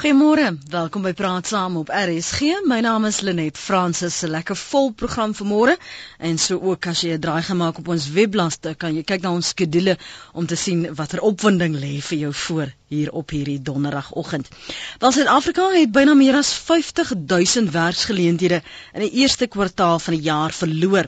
Goeiemôre, welkom by Praat Saam op RSG. My naam is Lenet Fransis. 'n Lekker vol program vanmôre en so ook as jy 'n draai gemaak op ons webblad, kan jy kyk na ons skedule om te sien watter opwinding lê vir jou voor hier op hierdie donderdagoggend. Wel Suid-Afrika het byna meer as 50 000 werksgeleenthede in die eerste kwartaal van die jaar verloor.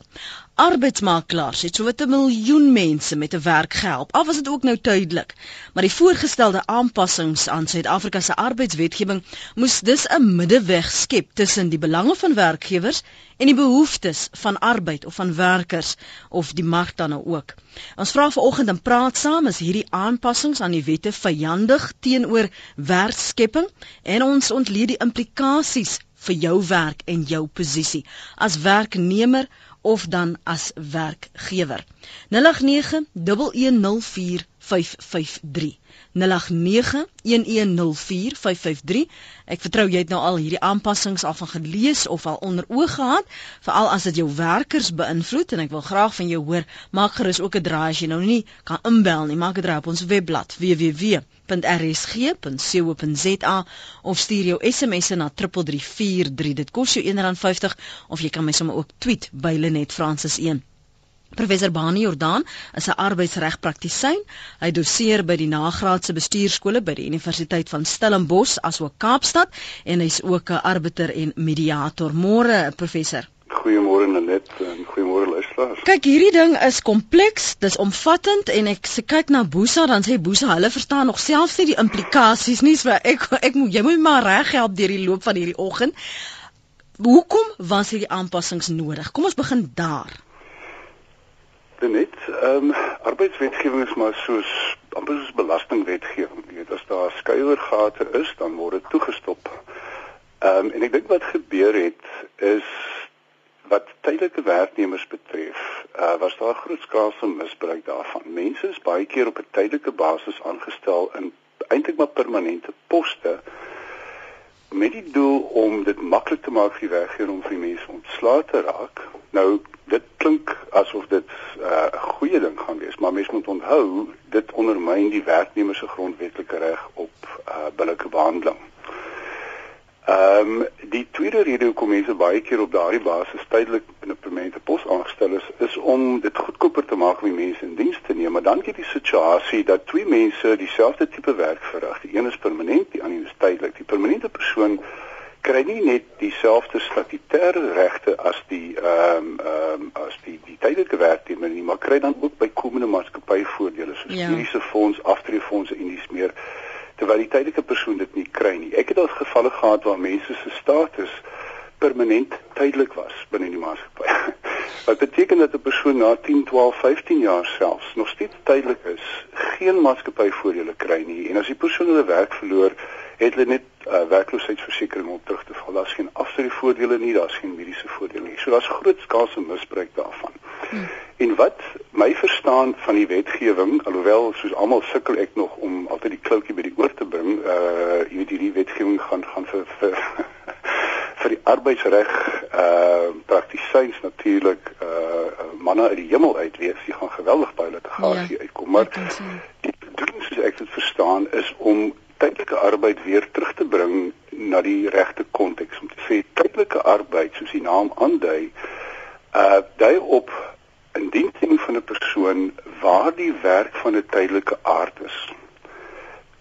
Arbeidsmakelaars het sowat 'n miljoen mense met 'n werk gehelp. Al was dit ook nou tydelik. Maar die voorgestelde aanpassings aan Suid-Afrika se arbeidswetgewing moes dus 'n middeweg skep tussen die belange van werkgewers en die behoeftes van arbeid of van werkers of die mark dan nou ook. Ons vra vanoggend en praat saam is hierdie aanpassings aan die wette vyandig teenoor werkskepping en ons ontleed die implikasies vir jou werk en jou posisie as werknemer of dan as werkgewer. 0891104553 0891104553 Ek vertrou jy het nou al hierdie aanpassings al van gelees of al onder oog gehad, veral as dit jou werkers beïnvloed en ek wil graag van jou hoor. Maak gerus ook 'n draai as jy nou nie kan inbel nie. Maak 'n draai op ons webblad www.rsg.co.za of stuur jou SMS na 3343. Dit kos jou R1.50 of jy kan my sommer ook tweet by Lenet Francis 1. Professor Bani Jordaan is 'n arbeidsregpraktisyn. Hy doseer by die nagraadse bestuurskole by die Universiteit van Stellenbosch asook Kaapstad en hy's ook 'n arbiter en mediator. Môre, professor. Goeiemôre Nenet en goeiemôre luisteraars. Kyk, hierdie ding is kompleks, dis omvattend en ek se kyk na Boesa dan sê Boesa, hulle verstaan nog selfs nie die implikasies nie. So ek ek moet jy moet maar reg help deur die loop van hierdie oggend. Hoekom was hierdie aanpassings nodig? Kom ons begin daar net ehm um, arbeidswetgewing is maar soos amper soos belastingwetgewing. Jy weet as daar skuiwergate is, dan word dit toegestop. Ehm um, en ek dink wat gebeur het is wat tydelike werknemers betref, uh, was daar grootskaalse misbruik daarvan. Mense is baie keer op 'n tydelike basis aangestel in eintlik maar permanente poste met die doel om dit maklik te maak vir die werkgewer om vir mense ontslae te raak. Nou dit klink asof dit uh, 'n uh, goeie ding gaan wees, maar mens moet onthou dit ondermyn die werknemer se grondwetlike reg op uh, billike behandeling. Ehm um, die tweede rede hoekom mense baie keer op daardie basis tydelik in 'n permanente pos aangestel is, is om dit goedkoper te maak om mense in diens te neem. Maar dan het jy die situasie dat twee mense dieselfde tipe werk verrig. Die een is permanent, die ander is tydelik. Die permanente persoon kry nie net dieselfde statutêre regte as die ehm um, ehm um, as die die tydelike werknemer nie, maar kry dan ook bykomende maatskappyvoordele soos ja. mediese fonds, aftreefondse en dis meer terwyl die tydelike persoon dit nie kry nie. Ek het al gevalle gehad waar mense se status permanent tydelik was binne die maatskappy. Wat beteken dat 'n persoon na 10, 12, 15 jaar selfs nog steeds tydelik is, geen maatskappyvoordele kry nie en as die persoon hulle werk verloor, het hulle net uh, werkloosheidsversekering om terug te val. Daar's geen afstryvoordele nie, daar's geen mediese voordele nie. So daar's groot skaalse misbruik daarvan. Hmm. En wat my verstaan van die wetgewing, alhoewel soos almal sukkel ek nog om altyd die kloutjie by die oor te bring, uh jy weet hierdie wetgewing gaan gaan vir vir, vir die arbeidsreg uh praktisyns natuurlik uh manne uit die hemel uit wees, jy gaan geweldig baie litigasie ja, uitkom, maar die bedoeling soos ek dit verstaan is om tydelike arbeid weer terug te bring na die regte konteks om te sê tydelike arbeid soos die naam aandui uh dui op 'n diensing van 'n persoon waar die werk van 'n tydelike aard is.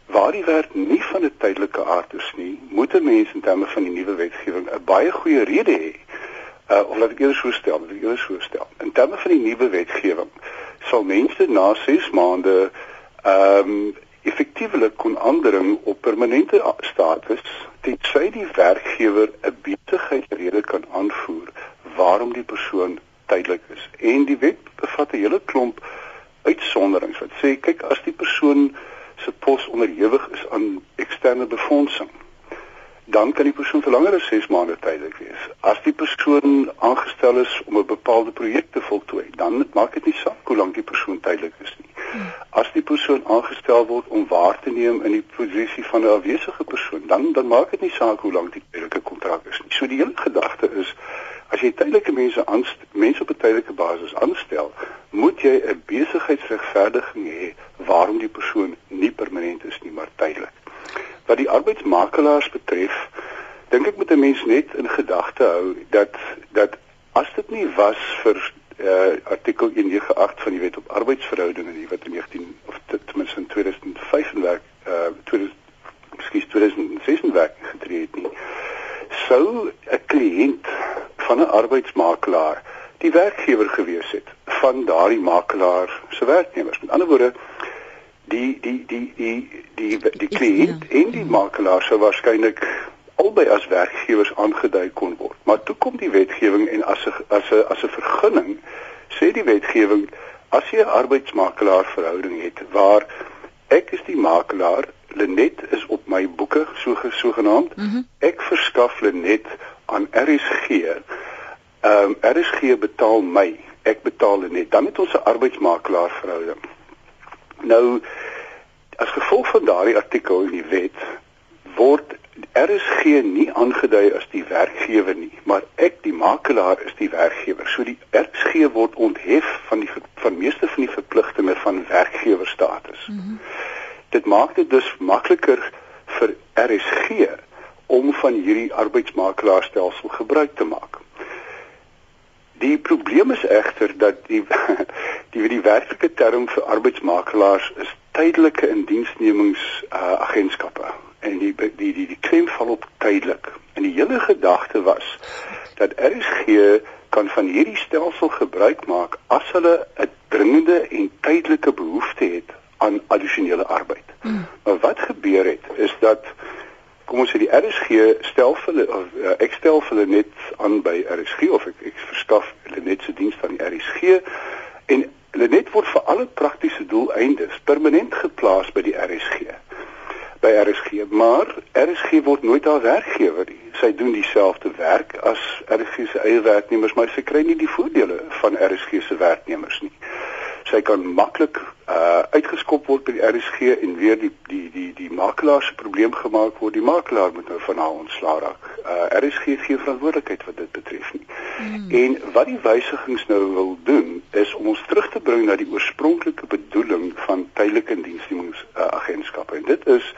Waar die werk nie van 'n tydelike aard is nie, moet 'n mens in terme van die nuwe wetgewing 'n baie goeie rede hê. Uh of laat ek eers so stel, laat ek eers so stel. In terme van die nuwe wetgewing sal mense na 6 maande ehm um, effektiewelik kon aandring op permanente status tensy die werkgewer 'n besigheidsrede kan aanvoer waarom die persoon tydelik is. En die wet bevat 'n hele klomp uitsonderings wat sê kyk as die persoon se pos onderhewig is aan eksterne befondsing dan kan die persoon vir langer as 6 maande tydelik wees. As die persoon aangestel is om 'n bepaalde projek te voltooi, dan maak dit nie saak hoe lank die persoon tydelik is nie. As die persoon aangestel word om waar te neem in die posisie van 'n afwesige persoon, dan dan maak dit nie saak hoe lank die tydelike kontrak is nie. So die hele gedagte is as jy tydelike mense aan mense op 'n tydelike basis aanstel, moet jy 'n besigheidsregverdiging hê waarom die persoon nie permanent is nie, maar tydelik wat die arbeidsmakelaars betref, dink ek moet 'n mens net in gedagte hou dat dat as dit nie was vir uh, artikel 198 van die Wet op Arbeidsverhoudinge nie wat in 19 of ten minste in 2005 in werk uh 2000 skielik 2006 in werk getree het nie sou 'n kliënt van 'n arbeidsmakelaar die werkgewer gewees het van daardie makelaar se werknemers. Met ander woorde, die die die die die die kliënt ja. en die makelaar sou waarskynlik albei as werkgewers aangedui kon word. Maar toe kom die wetgewing en as 'n as 'n as 'n vergunning sê die wetgewing as jy 'n arbeidsmakelaar verhouding het waar ek is die makelaar, Lenet is op my boeke so gesogenaamd. Mm -hmm. Ek verskaf Lenet aan RSG. Ehm um, RSG betaal my, ek betaal Lenet. Dan het ons 'n arbeidsmakelaar verhouding. Nou as gevolg van daardie artikel in die wet word RSG nie aangedui as die werkgewer nie, maar ek die makelaar is die werkgewer. So die RSG word onthef van die van meeste van die verpligtinge van werkgewerstatus. Mm -hmm. Dit maak dit dus makliker vir RSG om van hierdie arbeidsmakelaarstelsel gebruik te maak. Die probleem is egter dat die die die werklike term vir arbeidsmakelaars is tydelike indiensnemings uh, agentskappe en die die die die klem val op tydelik. En die hele gedagte was dat RSG kan van hierdie stelsel gebruik maak as hulle 'n dringende en tydelike behoefte het aan addisionele arbeid. Hmm. Maar wat gebeur het is dat kom ons sê die RSG stel vir hulle of uh, ek stel vir hulle net aan by RSG of ek ek verskaf hulle net se diens aan die RSG en hulle net word vir alle praktiese doeleindes permanent geplaas by die RSG by RSG, maar RSG word nooit haar werkgewer nie. Sy doen dieselfde werk as RSG se eie werknemers, maar sy kry nie die voordele van RSG se werknemers nie. Sy kan maklik uh uitgeskop word by die RSG en weer die die die die makelaar se probleem gemaak word. Die makelaar moet nou van haar ontslaa raak. Uh RSG gee verantwoordelikheid wat dit betref nie. Hmm. En wat die wysigings nou wil doen is om ons terug te bring na die oorspronklike bedoeling van tydelike diensnemings uh, en dit is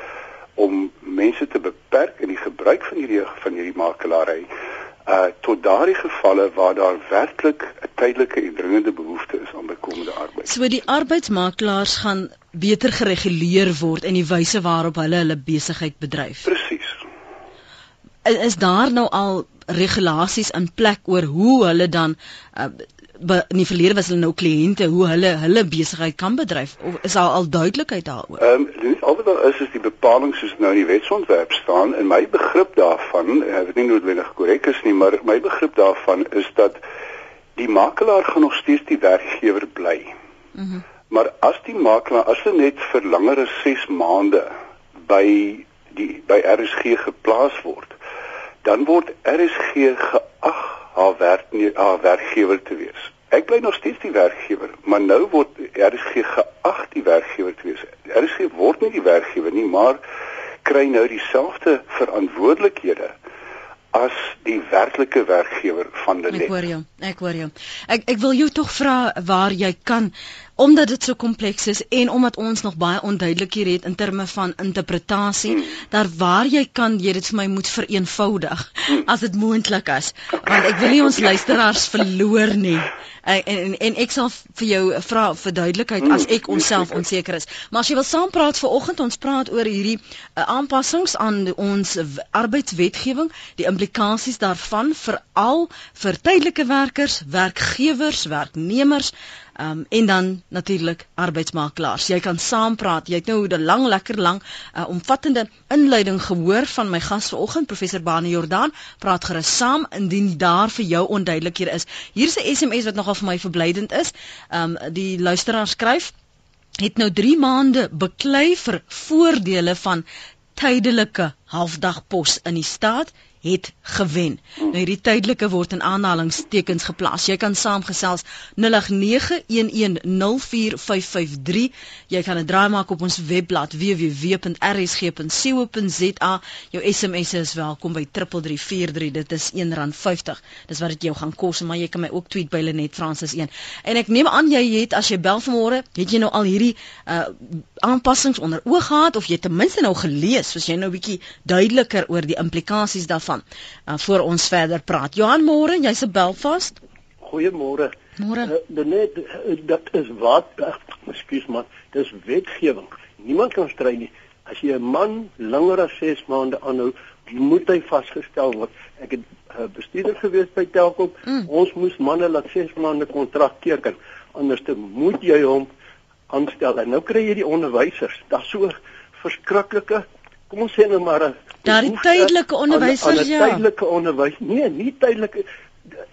om mense te beperk in die gebruik van hierdie van hierdie makelary uh tot daardie gevalle waar daar werklik 'n tydelike en dringende behoefte is aan bykomende arbeid. So die arbeidsmakelaars gaan beter gereguleer word in die wyse waarop hulle hulle besigheid bedryf. Presies. Is, daar nou al regulasies in plek oor hoe hulle dan uh, in die verlede was hulle nou kliënte hoe hulle hulle besigheid kan bedryf of is daar al duidelikheid daaroor? Ehm um, al wat daar is is die bepaling soos nou in die wetsontwerp staan en my begrip daarvan, ek weet nie noodwendig korrek is nie, maar my begrip daarvan is dat die makelaar gaan nog steeds die werkgewer bly. Mhm. Mm maar as die makelaar as hy net vir langer as 6 maande by die by RSG geplaas word, dan word RSG geag haar werk haar werkgewer te wees. Ek bly nog steeds die werkgewer, maar nou word RSG geag die werkgewer te wees. RSG word nie die werkgewer nie, maar kry nou dieselfde verantwoordelikhede as die werklike werkgewer van die Ek hoor jou. Ek hoor jou. Ek ek wil jou tog vra waar jy kan omdat dit so kompleks is en omdat ons nog baie onduidelikhede het in terme van interpretasie, hmm. daar waar jy kan jy dit vir my moet vereenvoudig hmm. as dit moontlik is, want ek wil nie ons luisteraars verloor nie. En en, en ek sal vir jou vra vir duidelikheid as ek onsself onseker is. Maar as jy wil saampraat vanoggend, ons praat oor hierdie uh, aanpassings aan ons arbeidswetgewing, die implikasies daarvan veral vir tydelike werkers, werkgewers, werknemers Um, en dan natuurlik arbeidsmakelaars. Jy kan saampraat. Jy het nou 'n lang lekker lang uh, omvattende inleiding gehoor van my gas vanoggend professor Bani Jordaan. Praat gerus saam indien daar vir jou onduidelikhede is. Hier's 'n SMS wat nogal vir my verblydend is. Um die luisteraar skryf het nou 3 maande beklei vir voordele van tydelike halfdagpos in die staat het gewen. Nou hierdie tydelike word in aanhalingstekens geplaas. Jy kan saamgesels 0891104553. Jy kan 'n draai maak op ons webblad www.rsg.co.za. Jou SMS is welkom by 3343. Dit is R1.50. Dis wat dit jou gaan kos, maar jy kan my ook tweet by Lenet Francis 1. En ek neem aan jy het as jy bel vanmôre, het jy nou al hierdie uh aanpassings onder oog gehad of jy ten minste nou gelees, soos jy nou 'n bietjie duideliker oor die implikasies daarvan uh, voor ons verder praat. Johan Moore, jy's in Belfast. Goeiemôre. Môre. Uh, net uh, dat is wat, ekskuus man, dis wetgewing. Niemand kan stry nie. As jy 'n man langer as 6 maande aanhou, moet hy vasgestel word. Ek het uh, bestuurder gewees by Telkom. Mm. Ons moes manne laat 6 maande kontrak teken. Anders moet jy hom aanstel. En nou kry jy die onderwysers. Daar's so verskriklike kom ons sê nou maar daardie tydelike onderwysers ja. Tydelike onderwys. Nee, nie tydelike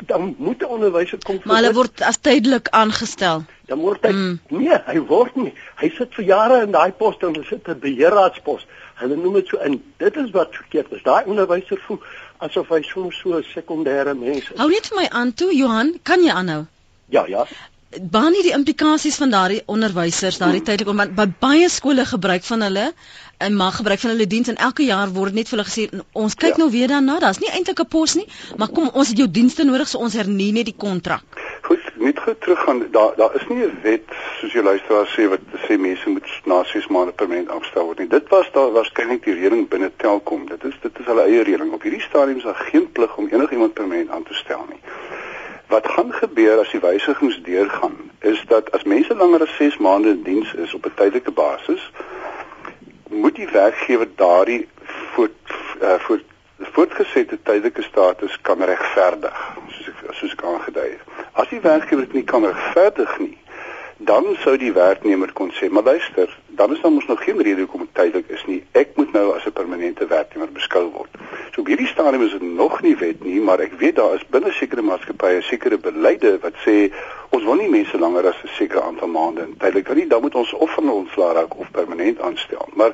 dan moet 'n onderwyser kom. Maar hulle word as tydelik aangestel. Dan word hy mm. nee, hy word nie. Hy sit vir jare in daai pos en hy sit 'n beheerraadspos. Hulle noem dit so in. Dit is wat verkeerd is. Daai onderwyser voel asof hy soms so 'n sekondêre mens is. Hou net vir my aan toe, Johan, kan jy aanhou? Ja, ja baan nie die implikasies van daardie onderwysers daardie tydelik want by baie skole gebruik van hulle en mag gebruik van hulle diens en elke jaar word net vir hulle gesê ons kyk ja. nou weer daarna daar's nie eintlik 'n pos nie maar kom ons het jou dienste nodig so ons hernie net die kontrak. Goed net gou teruggaan daar daar is nie 'n wet soos jy luisteraar sê wat sê mense moet na 6 maande permanent afstel word nie. Dit was daar waarskynlik die reëling binne Telkom. Dit is dit is hulle eie reëling. Op hierdie stadium is daar geen plig om enigiemand permanent aan te stel nie. Wat gaan gebeur as die wysigings deurgaan is dat as mense langer as 6 maande in diens is op 'n tydelike basis, moet die werkgewer daardie voort uh, voort voortgesette tydelike status kan regverdig, soos ek soos ek aangedui het. As die werkgewer dit nie kan regverdig nie, dan sou die werknemer kon sê, maar luister, dan is daar mos nog geen rede hoekom dit tydelik is nie. Ek moet nou as 'n permanente werknemer beskou word. Hierdie stadium is dit nog nie wet nie, maar ek weet daar is binne sekere maatskappye sekere beleide wat sê ons wil nie mense langer as 'n sekere aantal maande in tydelik kan nie, dan moet ons of van ontslaa raak of permanent aanstel. Maar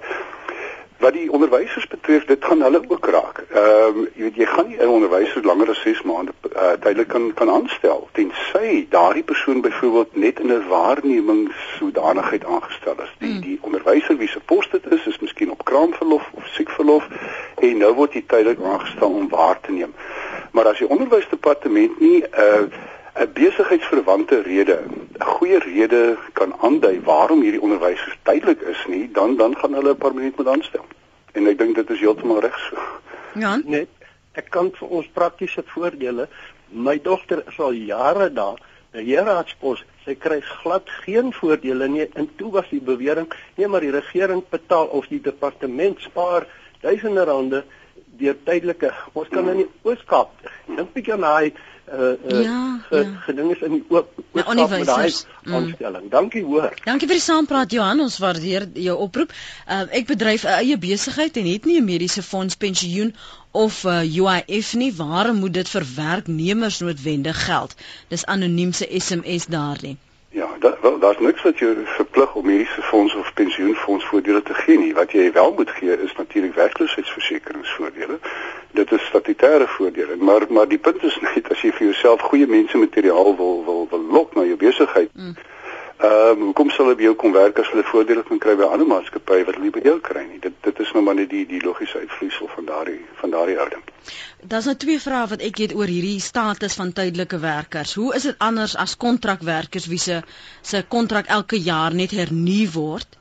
wat die onderwysers betref, dit gaan hulle ook raak. Ehm um, jy weet jy gaan nie 'n onderwyser langer as 6 maande uh, tydelik kan kan aanstel tensy daardie persoon byvoorbeeld net in 'n waarnemingssodanigheid aangestel is. Die mm. die onderwyser wie se pos dit is, is miskien op kraamverlof of siekverlof en nou word hy tydelik aangestel om waar te neem. Maar as die onderwysdepartement nie 'n uh, 'n besigheidsverwante rede, 'n goeie rede kan aandui waarom hierdie onderwysers tydelik is nie, dan dan gaan hulle permanent moet aanstel. En ek dink dit is heeltemal reg so. Ja. Net ek kan vir ons praktiese voordele. My dogter is al jare daar, 'n heerraadspos. Sy kry glad geen voordele nie. En toe was die bewering, nee, maar die regering betaal of die departement spaar duisende rande deur tydelike. Ons kan in die Oos-Kaap dink bietjie aan daai uh, uh ja, ge, ja. geding is in die oop oop met daai mm. aanstelling. Dankie hoor. Dankie vir die saampraat Johan, ons waardeer jou oproep. Uh, ek bedryf 'n eie besigheid en het nie 'n mediese fonds pensioen of uh, UIF nie. Waarom moet dit vir werknemers noodwendig geld? Dis anoniem se SMS daar nie. Ja, daar wel daar's niks wat jou verplig om mediese fonds of pensioenfonds voordele te gee nie. Wat jy wel moet gee is natuurlik werkloosheidsversekeringsvoordele. Dit is statutêre voordele, maar maar die punt is net as jy vir jouself goeie mense materiaal wil wil wil lok na jou besigheid. Mm Ehm um, hoekom sal hulle by jou kom werk as hulle voordele kan kry by ander maatskappye wat hulle nie by jou kry nie? Dit dit is nou maar net die die logiese uitvloeisel van daardie van daardie houding. Daar's nou twee vrae wat ek het oor hierdie status van tydelike werkers. Hoe is dit anders as kontrakwerkers wie se se kontrak elke jaar net hernu word?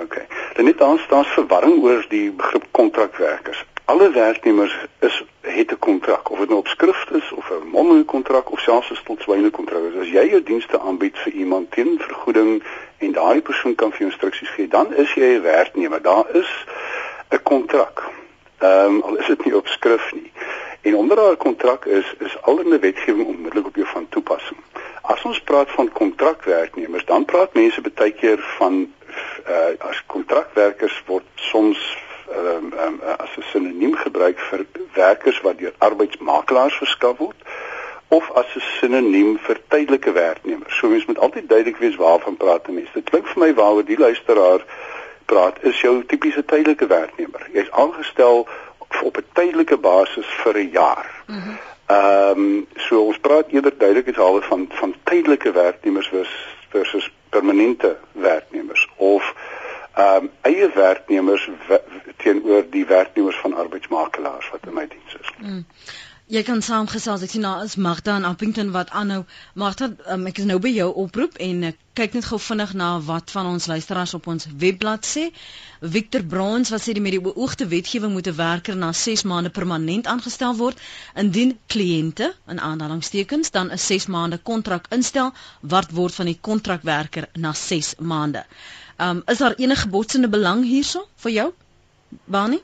OK. Dan net daar staan verwarring oor die begrip kontrakwerkers alle werknemers is het 'n kontrak of dit nou op skrift is of 'n mondelinge kontrak of selfs 'n stilswyne kontrak. As jy jou dienste aanbied vir iemand teen vergoeding en daai persoon kan vir jou instruksies gee, dan is jy 'n werknemer. Daar is 'n kontrak. Ehm um, al is dit nie op skrif nie. En onder daardie kontrak is is al in die wetgewing onmiddellik op jou van toepassing. As ons praat van kontrakwerknemers, dan praat mense baie keer van uh, as kontrakwerkers word soms um, um, as 'n sinoniem gebruik vir werkers wat deur arbeidsmakelaars verskaf word of as 'n sinoniem vir tydelike werknemers. So mens moet altyd duidelik wees waarvan praat 'n mens. Dit klink vir my waaroor die luisteraar praat is jou tipiese tydelike werknemer. Jy's aangestel op 'n tydelike basis vir 'n jaar. Ehm mm um, so ons praat eerder duidelikheidshalwe van van tydelike werknemers versus permanente werknemers of ehm um, eie werknemers teenoor die werknemers van arbeidsmakelaars wat in my diens is. Mm. Jy kan saamgesels. Ek sien nou is Magda in Appington wat aanhou. Magda, um, ek is nou by jou oproep en ek kyk net gou vinnig na wat van ons luisteraars op ons webblad sê. Victor Brons wat sê die met die beoogde wetgewing moet 'n werker na 6 maande permanent aangestel word indien kliënte in aanhalingstekens dan 'n 6 maande kontrak instel wat word van die kontrakwerker na 6 maande. Um is daar enige botsende belang hierso vir jou? Bani?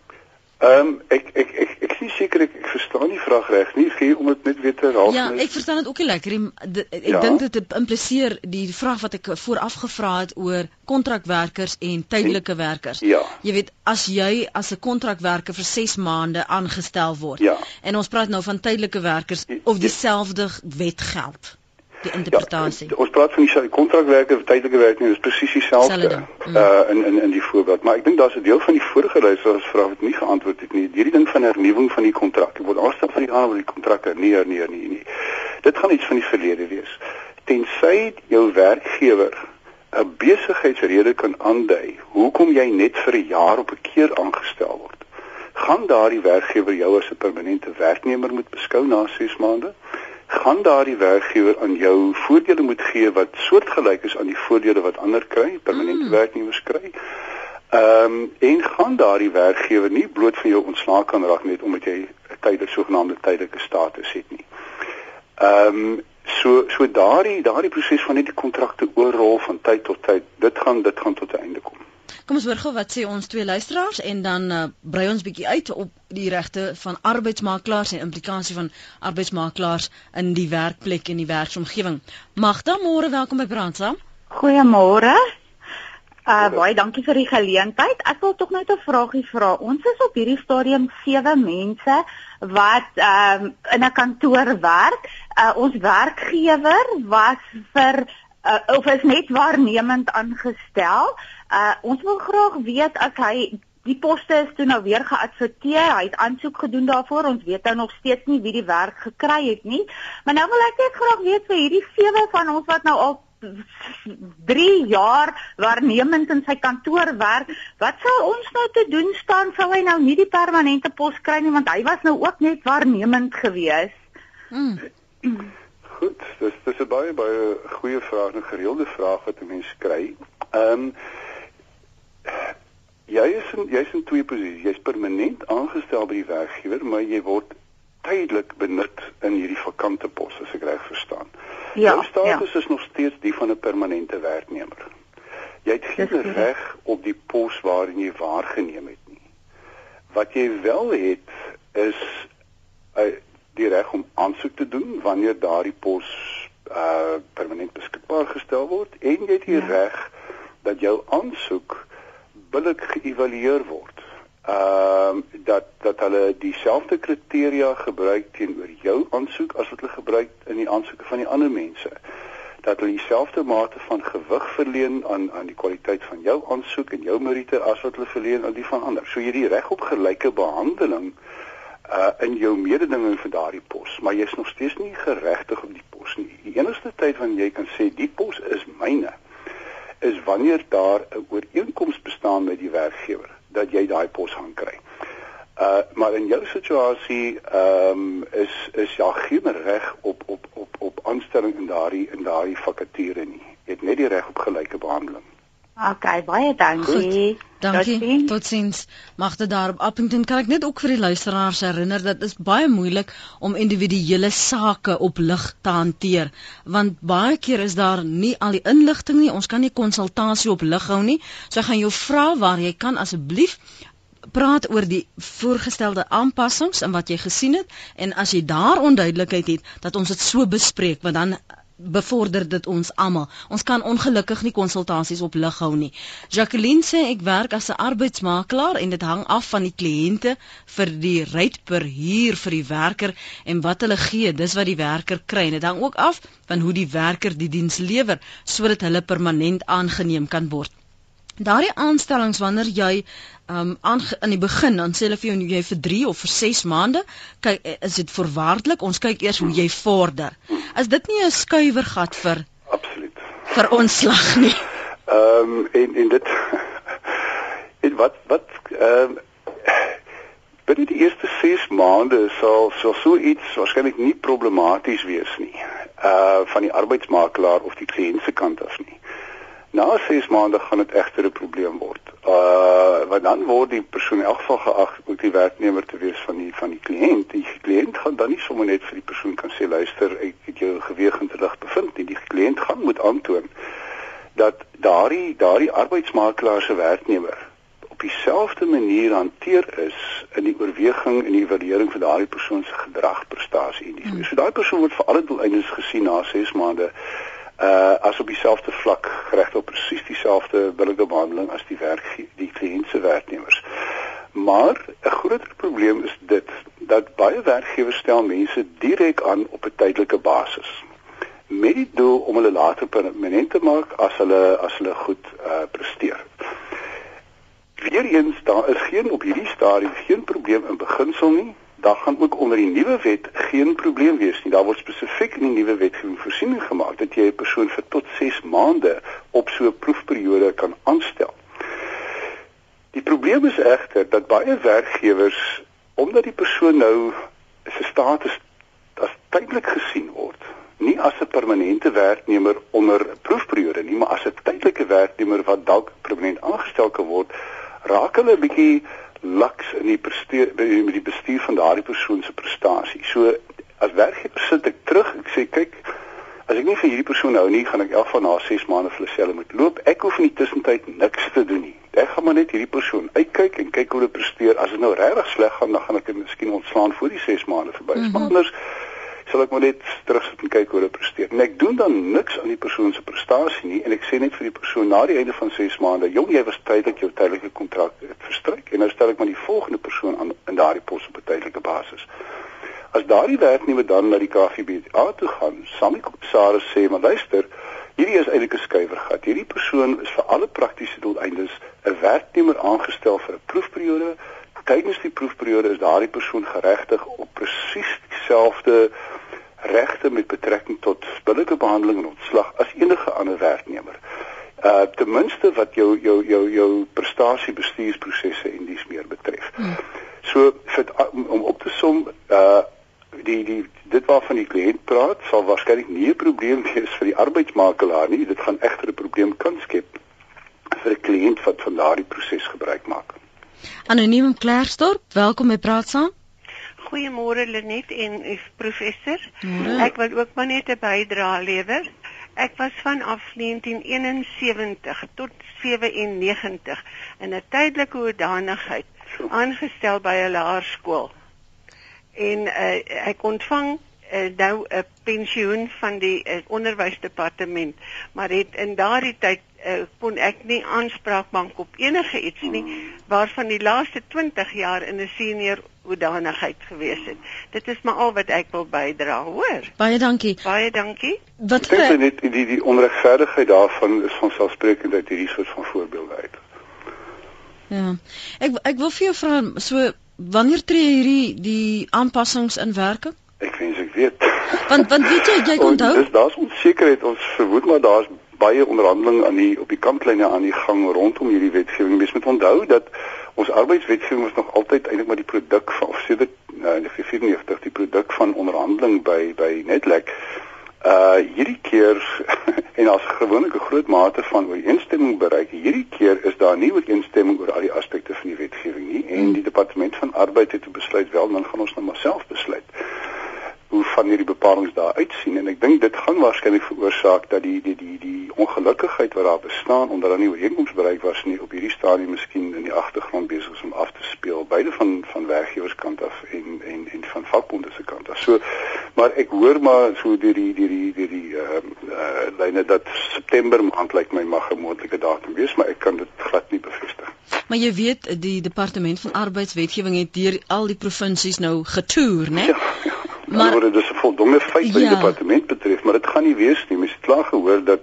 Ehm um, ek ek ek ek sien seker ek, ek verstaan die vraag reg nie gee om dit net weer te raak. Ja, ek verstaan dit ook nie lekker nie. Ek ja. dink dit impliseer die vraag wat ek vooraf gevra het oor kontrakwerkers en tydelike werkers. Ja. Jy weet as jy as 'n kontrakwerker vir 6 maande aangestel word ja. en ons praat nou van tydelike werkers of dieselfde wet geld die interpretasie. Ja, ons praat van die kontrakwerker of tydelike werknemer, dis presies dieselfde mm. uh in in in die voorbeeld, maar ek dink daar's 'n deel van die vorige luisteraars vra wat nie geantwoord het nie. Hierdie ding van hernuwing van die kontrak. Ek word alstaan van die aan oor die kontrakte. Nee, nee, nee, nee. Dit gaan iets van die verlede wees. Tensy jou werkgewer 'n besigheidsrede kan aandui hoekom jy net vir 'n jaar op 'n keer aangestel word. Gaan daardie werkgewer jou as 'n permanente werknemer moet beskou na 6 maande? Gaan daardie werkgewer aan jou voordele moet gee wat soortgelyk is aan die voordele wat ander kry, permanente mm. werknemers kry. Ehm um, en gaan daardie werkgewer nie bloot van jou ontslae kan raak net omdat jy 'n tydelike sogenaamde tydelike status het nie. Ehm um, so so daardie daardie proses van net die kontrakte oorrol van tyd tot tyd, dit gaan dit gaan tot 'n einde kom. Kom ons hoor gou wat sê ons twee luisteraars en dan uh, brei ons bietjie uit op die regte van arbeidsmakelaars en implikasie van arbeidsmakelaars in die werkplek en die werksomgewing. Magda, môre welkom by Brandsaam. Goeiemôre. Uh baie dankie vir die geleentheid. Ek wil tog net 'n vraagie vra. Ons is op hierdie stadium sewe mense wat um, in 'n kantoor werk. Uh ons werkgewer was vir uh, of is net waarnemend aangestel. Uh ons wil graag weet as hy die poste is toe nou weer geadverteer, hy het aansoek gedoen daarvoor. Ons weet nou nog steeds nie wie die werk gekry het nie. Maar nou wil ek net graag weet vir hierdie sewe van ons wat nou al 3 jaar waarnemend in sy kantoor werk, wat sal ons nou te doen staan sou hy nou nie die permanente pos kry nie want hy was nou ook net waarnemend gewees. Mm. Goed, dis dis 'n baie baie goeie vraag, 'n gereelde vraag wat 'n mens kry. Ehm um, jy is in jy's in twee posisies. Jy's permanent aangestel by die werkgewer, maar jy word tydelik benut in hierdie vakante pos, as ek reg verstaan. Ja. Jou status ja. is nog steeds die van 'n permanente werknemer. Jy het geen reg op die pos waarin jy waargeneem het nie. Wat jy wel het is uh, die reg om aansoek te doen wanneer daardie pos uh permanent beskikbaar gestel word en jy het die ja. reg dat jou aansoek billik geëvalueer word. Ehm uh, dat dat hulle dieselfde kriteria gebruik teenoor jou aansoek as wat hulle gebruik in die aansoeke van die ander mense. Dat hulle dieselfde mate van gewig verleen aan aan die kwaliteit van jou aansoek en jou meriete as wat hulle verleen aan die van ander. So jy die reg op gelyke behandeling uh in jou mededinging vir daardie pos, maar jy's nog steeds nie geregtig op die pos nie. Die enigste tyd wanneer jy kan sê die pos is myne is wanneer daar 'n ooreenkoms bestaan met die werkgewer dat jy daai pos gaan kry. Uh maar in jou situasie ehm um, is is ja geen reg op op op op aanstelling in daardie in daardie vakature nie. Jy het net die reg op gelyke behandeling. OK, baie dankie. Goed. Dankie. Totsiens. Magte daar op Appington kan ek net ook vir die luisteraars herinner dat dit is baie moeilik om individuele sake op lig te hanteer want baie keer is daar nie al die inligting nie. Ons kan nie konsultasie op lig hou nie. So ek gaan jou vra waar jy kan asseblief praat oor die voorgestelde aanpassings en wat jy gesien het en as jy daar onduidelikheid het dat ons dit so bespreek want dan bevorder dit ons almal. Ons kan ongelukkig nie konsultasies op lig hou nie. Jacqueline sê ek werk as 'n arbeidsmakelaar en dit hang af van die kliënte vir die rate per huur vir die werker en wat hulle gee, dis wat die werker kry. En dit hang ook af van hoe die werker die diens lewer sodat hulle permanent aangeneem kan word. Daardie aanstellings wanneer jy um aan in die begin dan sê hulle vir jou jy vir 3 of vir 6 maande kyk eh, is dit voorwaardelik ons kyk eers hoe jy vorder. Is dit nie 'n skuiwergat vir Absoluut. vir ontslag nie? Ehm um, en en dit en wat wat ehm um, binne die eerste 6 maande sal sal so iets waarskynlik nie problematies wees nie. Uh van die arbeidsmakelaar of die kliënt se kant af nie. Na 6 maande gaan dit egter 'n probleem word. Uh want dan word die persoon in elk geval geag om die werknemer te wees van die van die kliënt. Die kliënt gaan dan nie sommer net vir die persoon kan sê luister, ek het jou geweeg in te lig bevind nie. Die kliënt gaan moet aantoon dat daardie daardie arbeidsmakelaar se werknemer op dieselfde manier hanteer is in die oorweging en die evaluering van daardie persoon se gedrag, prestasie en die. Hmm. So daai persoon word vir alle doeleindes gesien na 6 maande uh as op dieselfde vlak geregtig op presies dieselfde billike behandeling as die werk die kliënt se werknemers. Maar 'n groter probleem is dit dat baie werkgewers stel mense direk aan op 'n tydelike basis met die doel om hulle later permanent te maak as hulle as hulle goed uh presteer. Weereens daar is geen op hierdie stadium geen probleem in beginsel nie daar gaan ook onder die nuwe wet geen probleem wees nie. Daar word spesifiek in die nuwe wetgewing voorsiening gemaak dat jy 'n persoon vir tot 6 maande op so 'n proefperiode kan aanstel. Die probleem is egter dat baie werkgewers omdat die persoon nou se status as tydelik gesien word, nie as 'n permanente werknemer onder 'n proefperiode nie, maar as 'n tydelike werknemer wat dalk permanent aangestel kan word, raak hulle 'n bietjie laks in die presteer met die bestuur van daardie persoon se prestasie. So as werkgewer sit ek terug, ek sê kyk, as ek nie vir hierdie persoon hou nie, gaan ek elk van na 6 maande vir hulle moet loop. Ek hoef in die tussentyd niks te doen nie. Ek gaan maar net hierdie persoon uitkyk en kyk hoe hulle presteer. As dit nou regtig sleg gaan, dan gaan ek hom miskien ontslaan voor die 6 maande verby is. Mm -hmm. Anders sal ek maar net terugsit en kyk hoe hulle presteer. En ek doen dan niks aan die persoon se prestasie nie en ek sê net vir die persoon na die einde van 6 maande, "Jong, jy was tydelik jou tydelike kontrak verstryk." En nou stel ek maar die volgende persoon aan in daardie pos op tydelike basis. As daardie werknemer dan na die KVBA toe gaan, sal die kommissaris sê, "Maar luister, hierdie is eintlik 'n skuiwergat. Hierdie persoon is vir alle praktiese doeleindes 'n werknemer aangestel vir 'n proefperiode." Tydens die proefperiode is daardie persoon geregtig op presies dieselfde regte met betrekking tot billike behandeling en ontslag as enige ander werknemer. Uh ten minste wat jou jou jou jou prestasiebestuursprosesse en dies meer betref. Hmm. So vir om op te som uh die die dit waarvan die kliënt praat sal waarskynlik nie 'n probleem wees vir die arbeidsmakelaar nie. Dit gaan egter 'n probleem kan skep vir 'n kliënt wat van daardie proses gebruik maak. Anoniem Klerksdorp, welkom by Praat saam. Goeiemôre Lenet en professor. Ek wil ook maar net 'n bydrae lewer. Ek was vanaf 1971 tot 97 in 'n tydelike hoedanigheid aangestel by 'n laerskool. En uh, ek ontvang uh, nou 'n pensioen van die uh, onderwysdepartement, maar het in daardie tyd uh, kon ek nie aanspraak maak op enige iets nie waarvan die laaste 20 jaar in 'n senior hoedanigheid gewees het. Dit is maar al wat ek wil bydra, hoor. Baie dankie. Baie dankie. Wat ek dink net die die onregverdigheid daarvan is van selfsprekend uit hierdie soort van voorbeelde uit. Ja. Ek ek wil vir jou vra so wanneer tree hierdie die aanpassings in werking? Ek wens ek weet. Want want weet jy jy onthou? Dis daar's onsekerheid. Ons vermoed maar daar's baie onderhandeling aan die op die kantlyne aan die gang rondom hierdie wetgewing. Mens moet onthou dat ons arbeidswetgewing was nog altyd eintlik maar die produk van of sedert uh, in 1994 die produk van onderhandeling by by Netlek. Uh hierdie keer en as gewoonlik 'n groot mate van ooreenstemming bereik. Hierdie keer is daar nie ooreenstemming oor al die aspekte van die wetgewing nie en die departement van arbeid het besluit wel dan gaan ons nou maar self besluit hoe van hierdie bepalinge daar uitsien en ek dink dit gaan waarskynlik veroorsaak dat die die die die ongelukkigheid wat daar bestaan omdat daar nie ooreenkomste bereik was nie op hierdie stadium miskien in die agtergrond besig is om af te speel beide van van werkgewerskant af en en en van vakbonde se kant af. So maar ek hoor maar so deur die deur die deur die ehm uh, uh, lyne dat September maand lyk my mag 'n moontlike datum wees, maar ek kan dit glad nie bevestig. Maar jy weet die departement van arbeidswetgewing het deur al die provinsies nou getoer, né? Ja, ja maar word dit 'n voldonge feit wat ja. die departement betref, maar dit gaan nie wees nie. Mens het klaar gehoor dat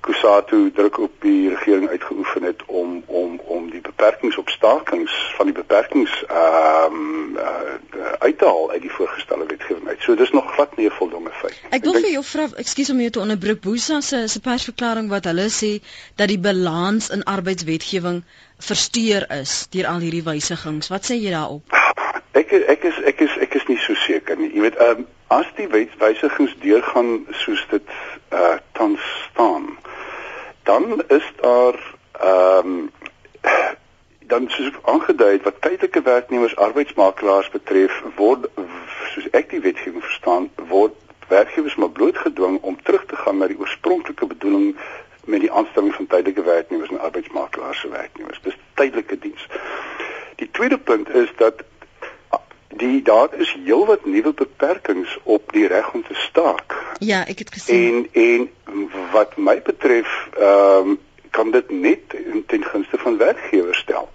Kusatu druk op die regering uitgeoefen het om om om die beperkings op stakings van die beperkings ehm um, uh, uit te haal uit die voorgestelde wetgewing uit. So dis nog glad nie 'n voldonge feit. Ek wil vir jou vra, ekskuus om jou te onderbreek, Boesa se se persverklaring wat hulle sê dat die balans in arbeidswetgewing versteur is deur al hierdie wysigings. Wat sê jy daarop? Ek ek is ek is ek is nie so seker nie. Jy weet, ehm um, as die wetwysigings deurgaan soos dit uh tans staan, dan is daar ehm um, dan soos aangedui wat tydelike werknemers arbeidsmakelaars betref word soos ek die wetgewing verstaan word werkgewers maar blootgedwing om terug te gaan na die oorspronklike bedoeling met die aanstelling van tydelike werknemers en arbeidsmakelaars se werknemers dis tydelike diens die tweede punt is dat die daar is heelwat nuwe beperkings op die reg om te staak. Ja, ek het gesien. En en wat my betref, ehm um, kan dit net ten gunste van werkgewers stel.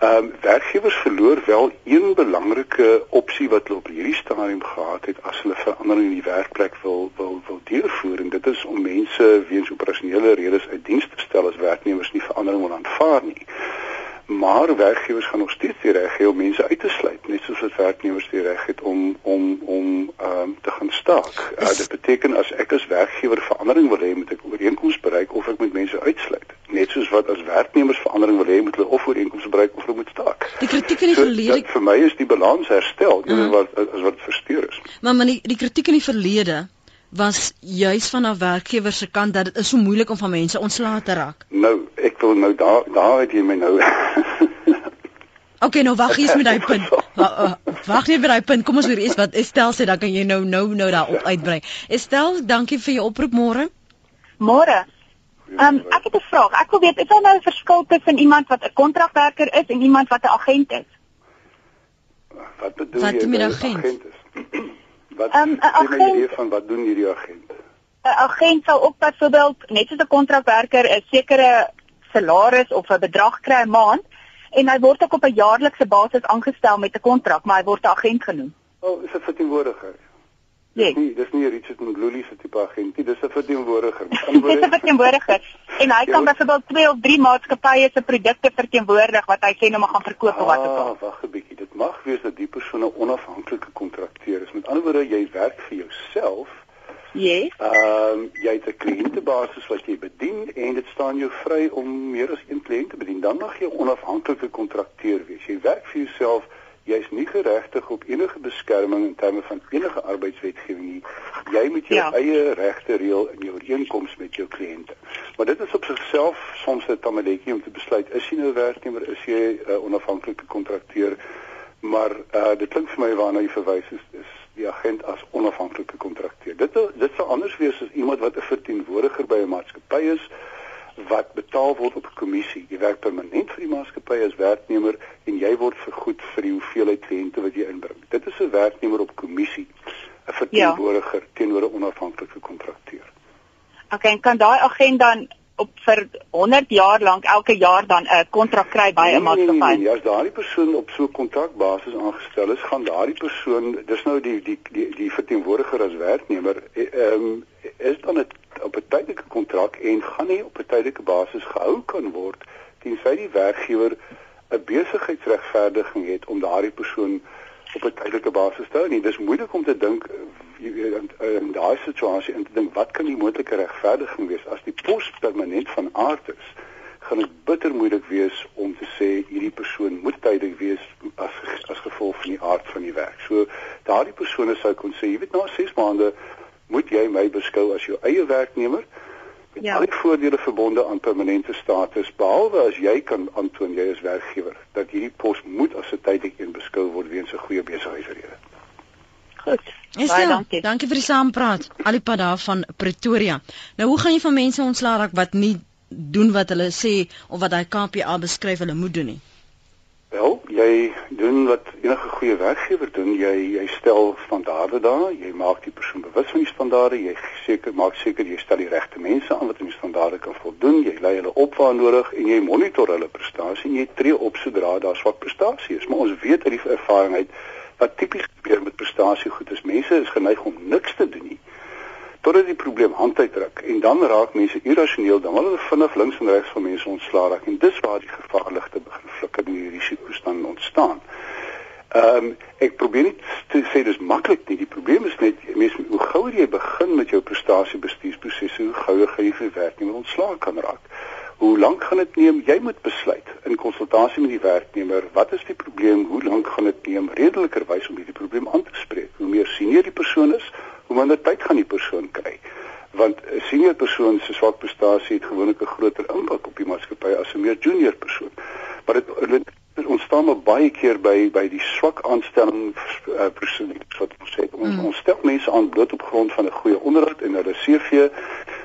Ehm um, werkgewers verloor wel een belangrike opsie wat hulle op hierdie stadium gehad het as hulle verandering in die werkplek wil wil wil deurvoer en dit is om mense weens operasionele redes uit diens te stel as werknemers nie verandering wil aanvaar nie maar werkgewers gaan nog steeds die reg hê om mense uit te sluit net soos wat werknemers die reg het om om om ehm um, te gaan staak. Uh, dit beteken as ek as werkgewer verandering wil hê moet ek ooreenkomste bereik of ek moet mense uitsluit. Net soos wat as werknemers verandering wil hê moet hulle of ooreenkomste bereik of hulle moet staak. Die kritiek in die so, verlede vir my is die balans herstel, dis uh -huh. wat as wat versteur is. Maar maar die, die kritiek in die verlede was juis van 'n werkgewer se kant dat dit is so moeilik om van mense ontslae te raak. Nou, ek wil nou daar daar het jy my nou Okay, nou wag eens met daai punt. Wag net by daai punt. Kom ons hoor eers wat Estel sê, dan kan jy nou nou nou daarop uitbrei. Estel, dankie vir jou oproep môre. Môre. Ehm um, ek het 'n vraag. Ek wil weet, is daar nou 'n verskil tussen iemand wat 'n kontrakwerker is en iemand wat 'n agent is? Wat bedoel wat jy met agent? agent wat um, agent, jy idee van wat doen hierdie agent? 'n Agent sal ook byvoorbeeld net soos 'n kontrakwerker 'n sekere salaris of 'n bedrag kry 'n maand en hy word ook op 'n jaarlikse basis aangestel met 'n kontrak, maar hy word 'n agent genoem. O, oh, is dit verteenwoordiger? Nee. Nee, dis nie Richard Mgluli se tipe agent nie, dis 'n verteenwoordiger. Dis 'n verteenwoordiger. En hy kan ja, byvoorbeeld twee of drie maatskappye se produkte verteenwoordig wat hy sê nou maar gaan verkoop ah, of wat ook al. Wag 'n bietjie, dit mag wees dat die persoon 'n onafhanklike kontrakteur is. Met ander woorde, jy werk vir jouself Yes. Ehm um, jy het 'n kliëntebasis wat jy bedien en dit staan jou vry om meer as een kliënt te bedien. Dan mag jy 'n onafhanklike kontrakteur wees. Jy werk vir jouself. Jy's nie geregtig op enige beskerming in terme van enige arbeidswetgewing nie. Jy moet jou ja. eie regte reël in jou ooreenkoms met jou kliënte. Maar dit is op sigself soms 'n tamaletjie om te besluit is jy nou werknemer, is jy 'n uh, onafhanklike kontrakteur? Maar uh dit klink vir my waarna jy verwys is, is die agent as onafhanklike kontrakteur. Dit dit sou anders wees as iemand wat 'n verteenwoordiger by 'n maatskappy is wat betaal word op 'n kommissie. Jy werk permanent vir die maatskappy as werknemer en jy word vergoed vir die hoeveelheid kliënte wat jy inbring. Dit is 'n werknemer op kommissie, 'n verteenwoordiger ja. teenoor 'n onafhanklike kontrakteur. Okay, kan daai agent dan op vir 100 jaar lank elke jaar dan 'n kontrak kry by 'n nee, nee, maatskappy. Nee, nee, nee, as daardie persoon op so 'n kontrakbasis aangestel is, gaan daardie persoon, dis nou die die die die verteenwoordiger as werknemer, eh, ehm um, is dan het, op 'n tydelike kontrak en gaan nie op 'n tydelike basis gehou kan word tensy die werkgewer 'n besigheidsregverdiging het om daardie persoon op 'n tydelike basis te hou nie. Dis moeilik om te dink in, in daai situasie in te dink wat kan die moontlike regverdiging wees as die pos permanent van aard is? Gaan dit bitter moeilik wees om te sê hierdie persoon moet tydelik wees as as gevolg van die aard van die werk. So daardie persone sou kon sê, jy weet na 6 maande moet jy my beskou as jou eie werknemer met ja. al die voordele verbonde aan permanente status behalwe as jy kan aantoon jy is werkgewer dat hierdie pos moet as 'n tydelike een beskou word weens 'n goeie besigheidsrede. Goed. Baie ja, dankie. Dankie vir die saampraat. Alipad daar van Pretoria. Nou hoe gaan jy van mense ontslaa raak wat nie doen wat hulle sê of wat hy KPA beskryf hulle moet doen nie? Wel, jy doen wat enige goeie werkgewer doen. Jy jy stel standaarde daar. Jy maak die persoon bewus van die standaarde. Jy seker maak seker jy stel die regte mense aan wat aan die standaarde kan voldoen. Jy lei hulle op waar nodig en jy monitor hulle prestasie en jy tree op sodra daar swak prestasie is. Maar ons weet uit die ervaring uit wat tipies gebeur met prestasie goed is mense is geneig om niks te doen nie totdat die probleem hand uitdruk en dan raak mense irrasioneel dan hulle vinnig links en regs van mense ontslaa raak en dis waar die gevaarligte begin flikker en die risiko's dan ontstaan. Ehm um, ek probeer nie te sê dis maklik nie. Die probleem is net mense hoe gouer jy begin met jou prestasiebestuursprosesse, hoe gouer gaan jy vir werknemer ontslaa kan raak. Hoe lank gaan dit neem? Jy moet besluit in konsultasie met die werknemer, wat is die probleem? Hoe lank gaan dit neem redelikerwys om hierdie probleem aan te spreek? Hoe meer senior die persoon is, hoe minder tyd gaan die persoon kry want 'n senior persoon se swak prestasie het gewoonlik 'n groter impak op die maatskappy as 'n meer junior persoon. Maar dit dit ontstaan maar baie keer by by die swak aanstelling uh, persoon wat ons sê ons, mm. ons stel mense aan bloot op grond van 'n goeie onderhoud en hulle CV,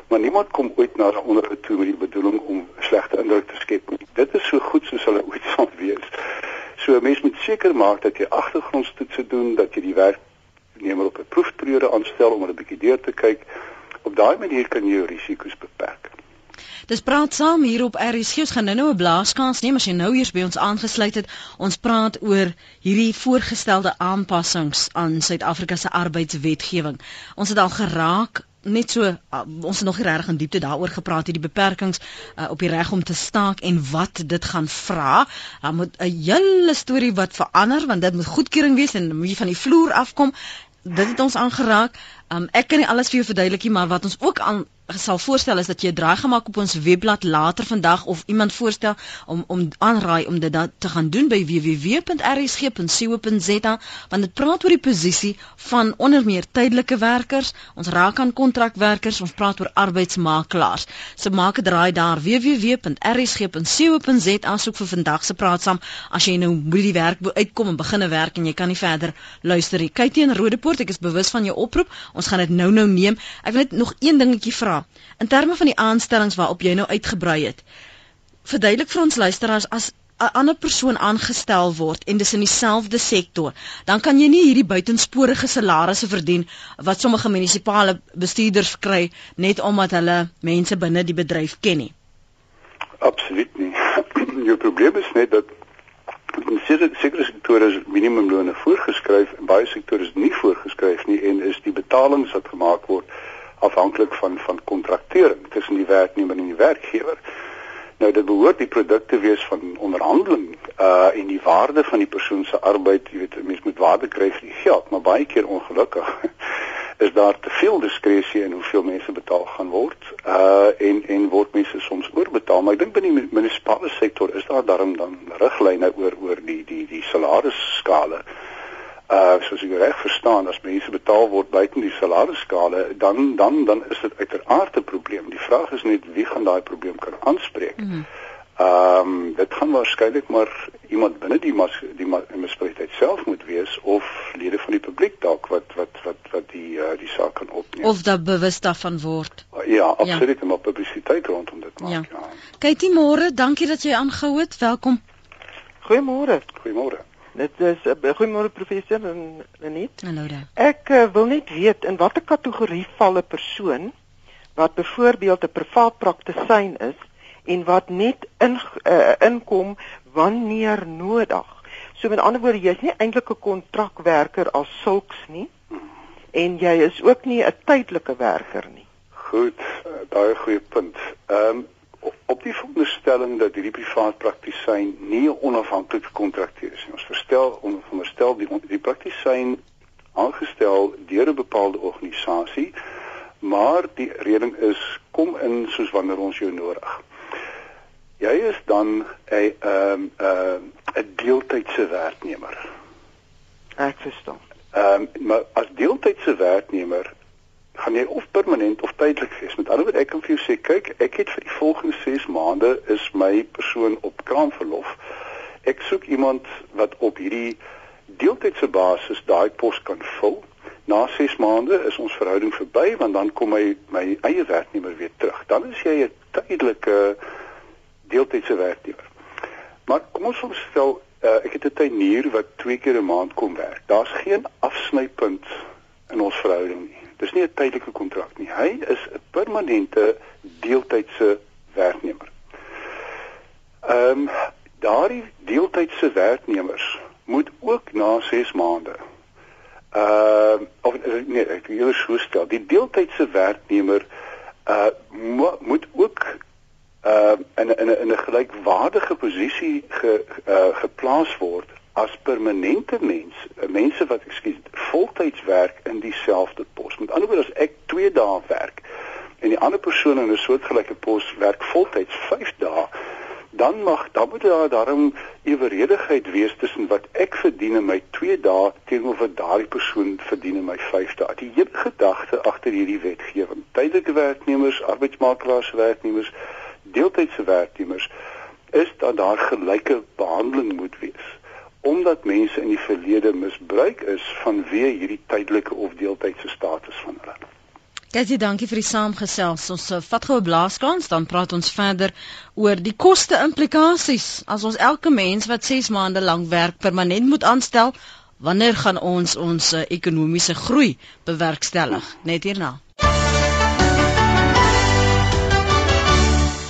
maar niemand kom ooit na 'n onderhoud toe met die bedoeling om slegte indruk te skep. Dit is so goed soos hulle ooit sal wees. So 'n mens moet seker maak dat jy agtergrondstoetse doen, dat jy die werk werknemer op 'n proefperiode aanstel om 'n bietjie deur te kyk. Op daai manier kan jy jou risiko's beperk. Dis praat saam hier op RSG. Ons gaan nou-nou 'n blaaskans neem as jy nou eers by ons aangesluit het. Ons praat oor hierdie voorgestelde aanpassings aan Suid-Afrika se arbeidswetgewing. Ons het al geraak net so uh, ons het nog nie regtig in diepte daaroor gepraat hierdie beperkings uh, op die reg om te staak en wat dit gaan vra. Daar moet 'n hele storie wat verander want dit moet goedkeuring wees en moet jy van die vloer afkom. Dit het ons aangeraak. Um, ek kan nie alles vir jou verduidelik nie, maar wat ons ook aan sal voorstel is dat jy 'n draai gemaak op ons webblad later vandag of iemand voorstel om om aanraai om dit te gaan doen by www.rsg.co.za want dit praat oor die posisie van onder meer tydelike werkers, ons raak aan kontrakwerkers, ons praat oor arbeidsmakelaars. So maak 'n draai daar www.rsg.co.za soek vir vandag se praat saam as jy nou moet die werk uitkom en begin werk en jy kan nie verder luister nie. Kyk teen Rodepoort, ek is bewus van jou oproep. Ons gaan dit nou-nou neem. Ek wil net nog een dingetjie vra in terme van die aanstellings waarop jy nou uitgebrei het. Verduidelik vir ons luisteraars as 'n ander persoon aangestel word en dis in dieselfde sektor, dan kan jy nie hierdie buitensporige salarisse verdien wat sommige munisipale bestuurders kry net omdat hulle mense binne die bedryf ken nie. Absoluut nie. Jou probleem is net dat in sekere sektore is minimumlone voorgeskryf en baie sektore is nie voorgeskryf nie en is die betalings wat gemaak word afhanklik van van kontraktering tussen die werknemer en die werkgewer. Nou dit behoort die produkte wees van onderhandeling uh en die waarde van die persoon se arbeid, jy weet, mens moet waarde kry vir die geld, maar baie keer ongelukkig is daar te veel diskresie in hoeveel mense betaal gaan word. Uh en en word mense soms oorbetaal, maar ek dink binne die munisipale sektor is daar darm dan riglyne oor oor die die die salarisskale. Uh uh soos ek reg verstaan as mense betaal word buite die salarisskale dan dan dan is dit uiteraard 'n probleem. Die vraag is net wie gaan daai probleem kan aanspreek. Ehm mm um, dit gaan waarskynlik maar iemand binne die mas, die munisipaliteit self moet wees of lede van die publiek dalk wat wat wat wat die uh, die saak kan opneem. Of dat bewus daarvan word. Uh, ja, absoluut ja. op publisiteit rondom dit maak. Ja. ja. Kykie môre, dankie dat jy aangehou het. Welkom. Goeiemôre. Goeiemôre. Dit is 'n uh, goeiemôre professor en Lenet. Hallo daar. Ek uh, wil net weet in watter kategorie val 'n persoon wat byvoorbeeld 'n privaat praktisyn is en wat net in uh, inkom wanneer nodig. So met ander woorde, jy's nie eintlik 'n kontrakwerker as sulks nie en jy is ook nie 'n tydelike werker nie. Goed, daai goeie punt. Ehm um, op die veronderstelling dat hierdie privaat praktisyn nie onafhanklik gekontrakteer is nie. Ons verstel onderstel die die praktisyn aangestel deur 'n bepaalde organisasie, maar die redeling is kom in soos wanneer ons jou nodig. Jy is dan 'n ehm 'n 'n deeltydse werknemer. Ek verstaan. Ehm um, maar as deeltydse werknemer gaan jy of permanent of tydelik wees. Met ander woorde, ek kan vir jou sê, kyk, ek het vir die volgende 6 maande is my persoon op kraamverlof. Ek soek iemand wat op hierdie deeltydse basis daai pos kan vul. Na 6 maande is ons verhouding verby want dan kom my my eie werknemer weer terug. Dan is jy 'n tydelike deeltydse werknemer. Maar kom ons stel uh, ek het 'n tuinier wat twee keer 'n maand kom werk. Daar's geen afsnypunt in ons verhouding nie. Dis nie 'n tydelike kontrak nie. Hy is 'n permanente deeltydse werknemer. Ehm um, daardie deeltydse werknemers moet ook na 6 maande uh of nee, ek wil so stel, die deeltydse werknemer uh mo moet ook uh in in in 'n gelykwaardige posisie ge, uh, geplaas word as permanente mens, mense wat ekskuus voltyds werk in dieselfde pos. Met ander woorde as ek 2 dae werk en die ander persoon in 'n soortgelyke pos werk voltyds 5 dae, dan mag dan moet daar daarom eweredigheid wees tussen wat ek verdien in my 2 dae teenoor daardie persoon verdien in my 5 dae. Die hele gedagte agter hierdie wetgewing, tydelike werknemers, arbeidsmakelaars werknemers, deeltydse werknemers is dat daar gelyke behandeling moet wees omdat mense in die verlede misbruik is vanweë hierdie tydelike of deeltydse status van hulle. Katie, dankie vir die saamgesels. Ons uh, vat gou 'n blaaskans, dan praat ons verder oor die koste implikasies. As ons elke mens wat 6 maande lank werk permanent moet aanstel, wanneer gaan ons ons uh, ekonomiese groei bewerkstellig? Net hierna.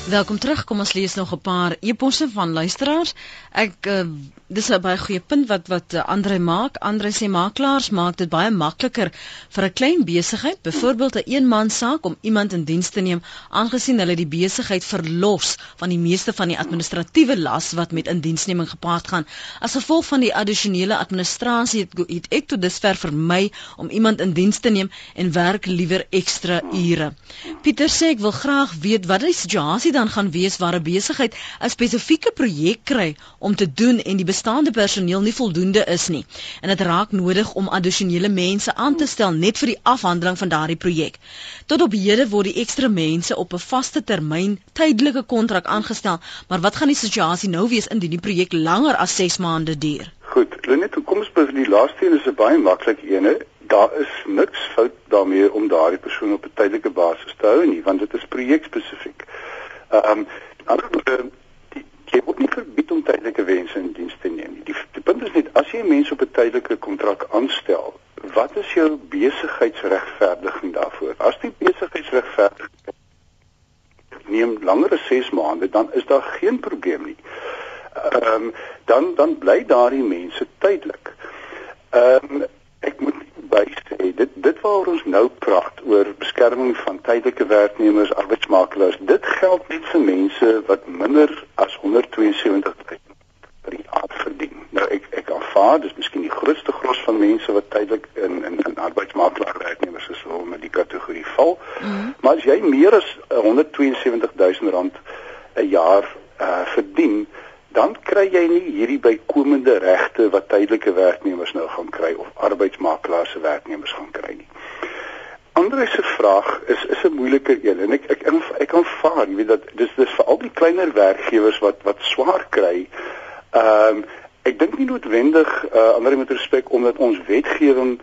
Welkom terug. Kom ons lees nog 'n paar e-posse van luisteraars. Ek uh, dis 'n baie goeie punt wat wat uh, Andre maak. Andre sê makelaars maak dit baie makliker vir 'n klein besigheid, byvoorbeeld 'n een eenman saak om iemand in diens te neem, aangesien hulle die besigheid verlos van die meeste van die administratiewe las wat met indiensneming gepaard gaan. As gevolg van die addisionele administrasie het, het ek tot dusver vermy om iemand in diens te neem en werk liewer ekstra ure. Pieter sê ek wil graag weet wat die situasie dan gaan wees waar 'n besigheid 'n spesifieke projek kry om te doen en die bestaande personeel nie voldoende is nie en dit raak nodig om addisionele mense aan te stel net vir die afhandeling van daardie projek. Tot op hede word die ekstra mense op 'n vaste termyn tydelike kontrak aangestel, maar wat gaan die situasie nou wees indien die projek langer as 6 maande duur? Goed, Lenet, kom ons by die laaste een is 'n baie maklike ene. Daar is niks fout daarmee om daardie persoon op 'n tydelike basis te hou nie, want dit is projekspesifiek. Ehm um, anderswoorde jy word nie verbied om tydelike wense in diens te neem nie. Die, die punt is net as jy mense op 'n tydelike kontrak aanstel, wat is jou besigheidsregverdiging daarvoor? As die besigheidsregverdiging neem langer as 6 maande, dan is daar geen probleem nie. Ehm um, dan dan bly daardie mense tydelik. Ehm um, ek moet dit dit waaroor ons nou praat oor beskerming van tydelike werknemers, arbeidsmakelaars, dit geld net vir mense wat minder as 172 per jaar verdien. Nou ek ek aanvaar dis miskien die grootste gros van mense wat tydelik in in, in arbeidsmakelaar werknemers is om in die kategorie val. Mm -hmm. Maar as jy meer as 172 000 rand 'n jaar uh, verdien, dan kry jy nie hierdie bykomende regte wat tydelike werknemers nou gaan kry of arbeidsmakelaars se werknemers gaan kry nie. Andre se vraag is is 'n moeilike een en ek ek ek aanvaar, jy weet dat dis dis vir al die kleiner werkgewers wat wat swaar kry. Ehm um, ek dink nie noodwendig uh, ander met respek omdat ons wetgewing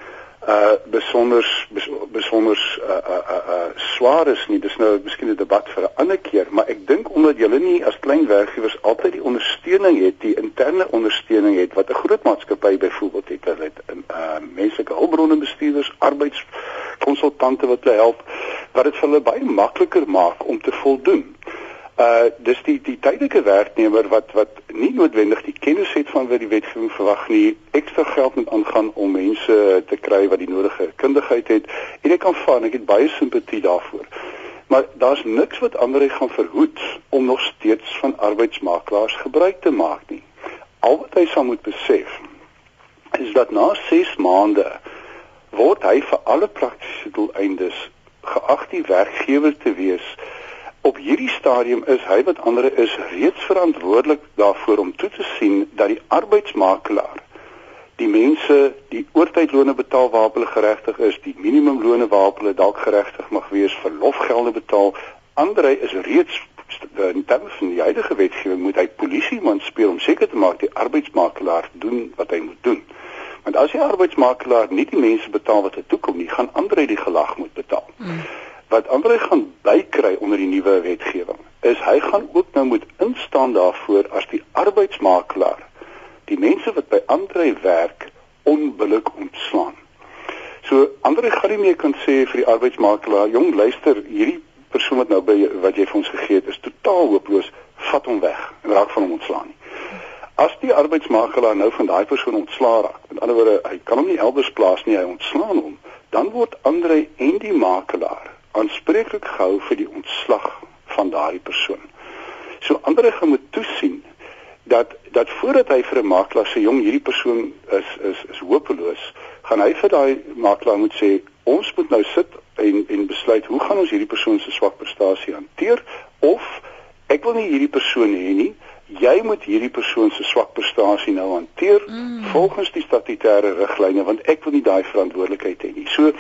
besonder besonder uh, uh uh swaar is nie. Dis nou miskien 'n debat vir 'n ander keer maar ek dink omdat julle nie as klein werkgewers altyd die ondersteuning het die interne ondersteuning het wat 'n groot maatskappy byvoorbeeld het hulle het uh menslike hulpbronne bestuurders arbeidskonsultante wat hulle help wat dit vir hulle baie makliker maak om te voldoen. uh dis die die tydelike werknemer wat wat nie noodwendig die kennis het van wat die wetgewing verwag nie ekstra geld moet aangaan om mense te kry wat die nodige kundigheid het. En ek kan van ek het baie simpatie daarvoor. Maar daar's niks wat ander gaan verhoed om nog steeds van arbeidsmakelaars gebruik te maak nie. Al wat hy sal moet besef is dat na 6 maande word hy vir alle praktiese doeleindes geag die werkgewer te wees op hierdie stadium is hy wat ander is reeds verantwoordelik daarvoor om toe te sien dat die arbeidsmakelaar die mense die oortydlone betaal waarop hulle geregtig is, die minimumlone waarop hulle dalk geregtig mag wees, verlofgelde betaal. Ander is reeds in terme van die huidige wetgewing moet hy polisie man speel om seker te maak die arbeidsmakelaar doen wat hy moet doen. Want as die arbeidsmakelaar nie die mense betaal wat hy toekom nie, gaan ander die gelag moet betaal. Hmm wat Andre gaan bykry onder die nuwe wetgewing is hy gaan ook nou moet instaan daarvoor as die arbeidsmakelaar die mense wat by Andre werk onbillik ontslaan. So Andre gaan nie meer kan sê vir die arbeidsmakelaar, jong luister, hierdie persoon wat nou by wat jy vir ons gegee het is totaal hopeloos, vat hom weg en raak van hom ontslaan nie. As die arbeidsmakelaar nou van daai persoon ontslaa raak, met ander woorde, hy kan hom nie elders plaas nie, hy ontslaan hom, dan word Andre en die makelaar aanspreeklik gehou vir die ontslag van daardie persoon. So Andre gaan moet toesien dat dat voordat hy vir 'n makelaar sê jong hierdie persoon is is is hopeloos, gaan hy vir daai makelaar moet sê ons moet nou sit en en besluit hoe gaan ons hierdie persoon se swak prestasie hanteer of ek wil nie hierdie persoon hê nie jy moet hierdie persoon se swak prestasie nou hanteer mm. volgens die statutêre riglyne want ek wil nie daai verantwoordelikheid hê nie. So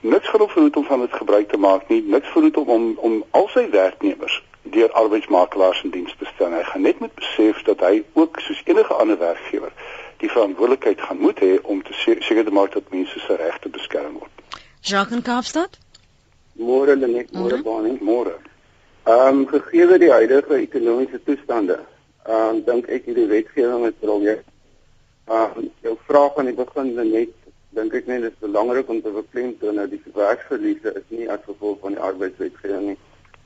niks gaan hom verhoed om van dit gebruik te maak nie. Niks verhoed hom om om al sy werknemers deur arbeidsmakelaars in diens te stel. Hy gaan net moet besef dat hy ook soos enige ander werkgewer die verantwoordelikheid gaan moet hê om te seker te maak dat mense se regte beskerm word. Jacques in Kaapstad? Môre lê net môre baan, môre. Ehm gegee die huidige ekonomiese toestande, ehm um, dink ek hierdie wetgewing is briljant. Ehm um, jou vraag aan die begin net dink ek net dit is belangrik om te beklemtoon dat die werksverliese is nie as gevolg van die arbeidswetgewing nie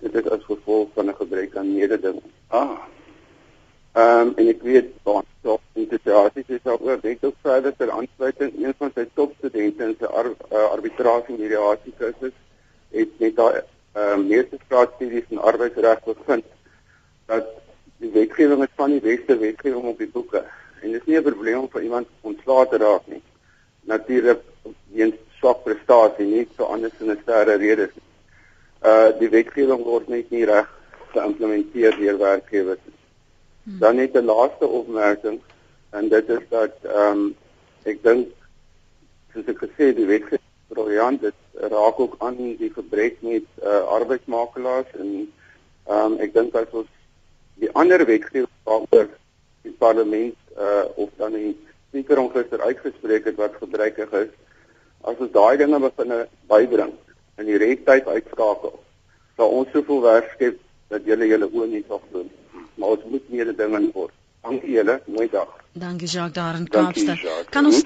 dit is as gevolg van 'n gebrek aan mededinging. Ah. Ehm um, en ek weet van so integrasies is ook oor net ook verder ter aansluiting een van sy topstudente in sy ar, uh, arbitrasie mediasie kursus het net daai ehm uh, meeste straatstudies in arbeidsreg bevind dat die wetgewing is van die beste wetgewing op die boeke en dit is nie 'n probleem om vir iemand ontslae te raak nie. Natuurlik weens swak prestasie nie in 'n sterre redes nie uh die wetgewing word net nie reg geïmplementeer deur werkgewers nie. Hmm. Dan net 'n laaste opmerking en dit is dat ehm um, ek dink soos ek gesê die wetgewing briljant dit raak ook aan die gebrek met uh arbeidsmakelaars en ehm um, ek dink as ons die ander wetgewing waaroor die parlement uh of dan die spreker ongister uitgespreek het wat gebruikig is as ons daai dinge begin bydring in die redtyd uitskakel. Sal ons soveel werk skep dat julle julle oë nie sal doen. Maar ons moet meer dinge word. Dankie julle, mooi dag. Dankie Jacques daar in Kaapstad. Kan ons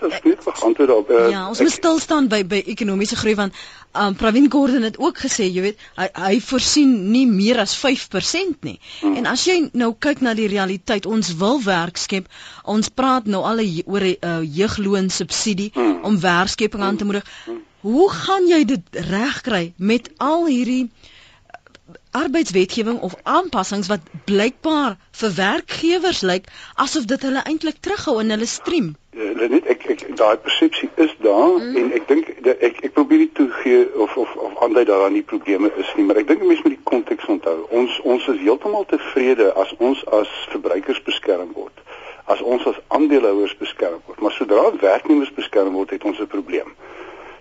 antwoord op uh, Ja, ons moet stil staan by by ekonomiese groei want um Pravin Gordhan het ook gesê, jy weet, hy hy voorsien nie meer as 5% nie. Hmm. En as jy nou kyk na die realiteit, ons wil werk skep. Ons praat nou al oor 'n uh, jeugloon subsidie hmm. om werkskeping aan te moedig. Hmm. Hoe gaan jy dit regkry met al hierdie arbeidswetgewing of aanpassings wat blykbaar vir werkgewers lyk asof dit hulle eintlik terughou in hulle stream? Ja, net ek ek daai persepsie is daar mm. en ek dink ek ek probeer dit toegee of of of aandui daaraan nie probleme is nie, maar ek dink mense moet die konteks onthou. Ons ons is heeltemal tevrede as ons as verbruikers beskerm word as ons as aandeelhouers beskerm word. Maar sodra werknemers beskerm word, het ons 'n probleem.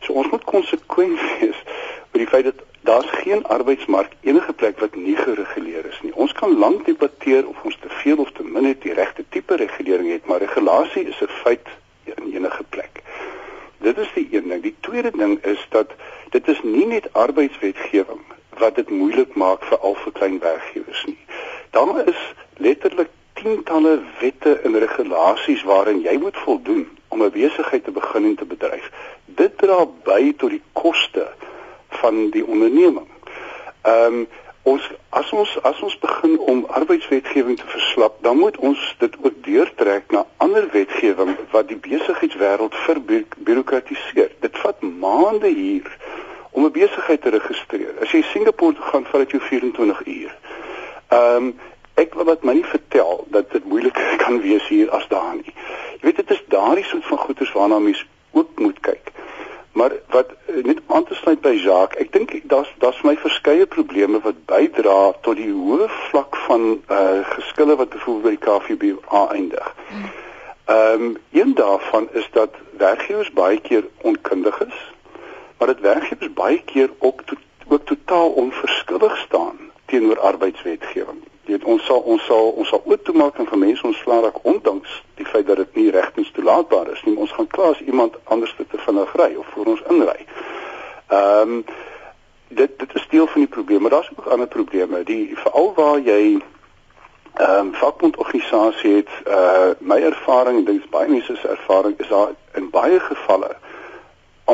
So ons moet konsekwent wees oor die feit dat daar's geen arbeidsmark enige plek wat nie gereguleer is nie. Ons kan lank debatteer of ons te veel of te min het die regte tipe regulering het, maar regulasie is 'n feit in enige plek. Dit is die een ding. Die tweede ding is dat dit is nie net arbeidswetgewing wat dit moeilik maak vir al vir klein werkgewers nie. Daar is letterlik tientalle wette en regulasies waarin jy moet voldoen om 'n besigheid te begin en te bedryf. Dit dra by tot die koste van die onderneming. Ehm um, ons as ons as ons begin om arbeidswetgewing te verslap, dan moet ons dit ook deurtrek na ander wetgewing wat die besigheidswêreld verbureaukratiseer. Dit vat maande hier om 'n besigheid te registreer. As jy Singapore toe gaan, vat dit jou 24 uur. Ehm um, ek wil wat my nie vertel dat dit moeilik kan wees hier as daar nie. Jy weet dit is daardie soort van goeders waarna mens ook moet kyk. Maar wat net aan te sluit by Jacques, ek dink daar's daar's my verskeie probleme wat bydra tot die hoë vlak van uh geskille wat byvoorbeeld by die KVB eindig. Ehm um, een daarvan is dat werkgewers baie keer onkundig is, maar dat werkgewers baie keer ook to, ook totaal onverskillig staan teenoor arbeidswetgewing. Jy weet ons sal ons sal ons sal oop toemaak en vir mense ons vla raak ondanks die feit dat dit nie regtens toelaatbaar is nie. Ons gaan klaar as iemand anders dit te vinnig ry of vir ons inry. Ehm um, dit dit is deel van die probleem, maar daar's ook ander probleme. Die veral waar jy ehm um, vakbondorganisasie het, uh my ervaring en dit is baie mense se ervaring is daar in baie gevalle